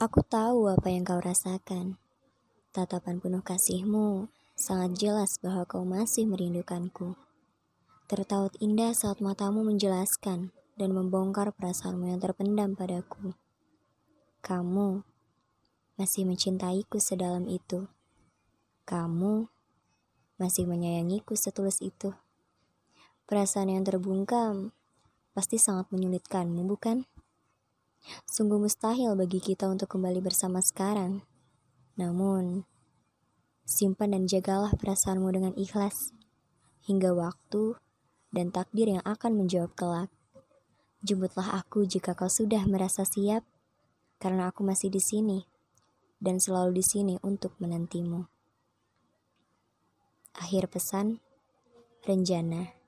Aku tahu apa yang kau rasakan. Tatapan penuh kasihmu sangat jelas bahwa kau masih merindukanku. Tertaut indah saat matamu menjelaskan dan membongkar perasaanmu yang terpendam padaku. Kamu masih mencintaiku sedalam itu. Kamu masih menyayangiku setulus itu. Perasaan yang terbungkam pasti sangat menyulitkanmu, bukan? Sungguh mustahil bagi kita untuk kembali bersama sekarang. Namun, simpan dan jagalah perasaanmu dengan ikhlas hingga waktu dan takdir yang akan menjawab kelak. Jemputlah aku jika kau sudah merasa siap, karena aku masih di sini dan selalu di sini untuk menantimu. Akhir pesan, Renjana.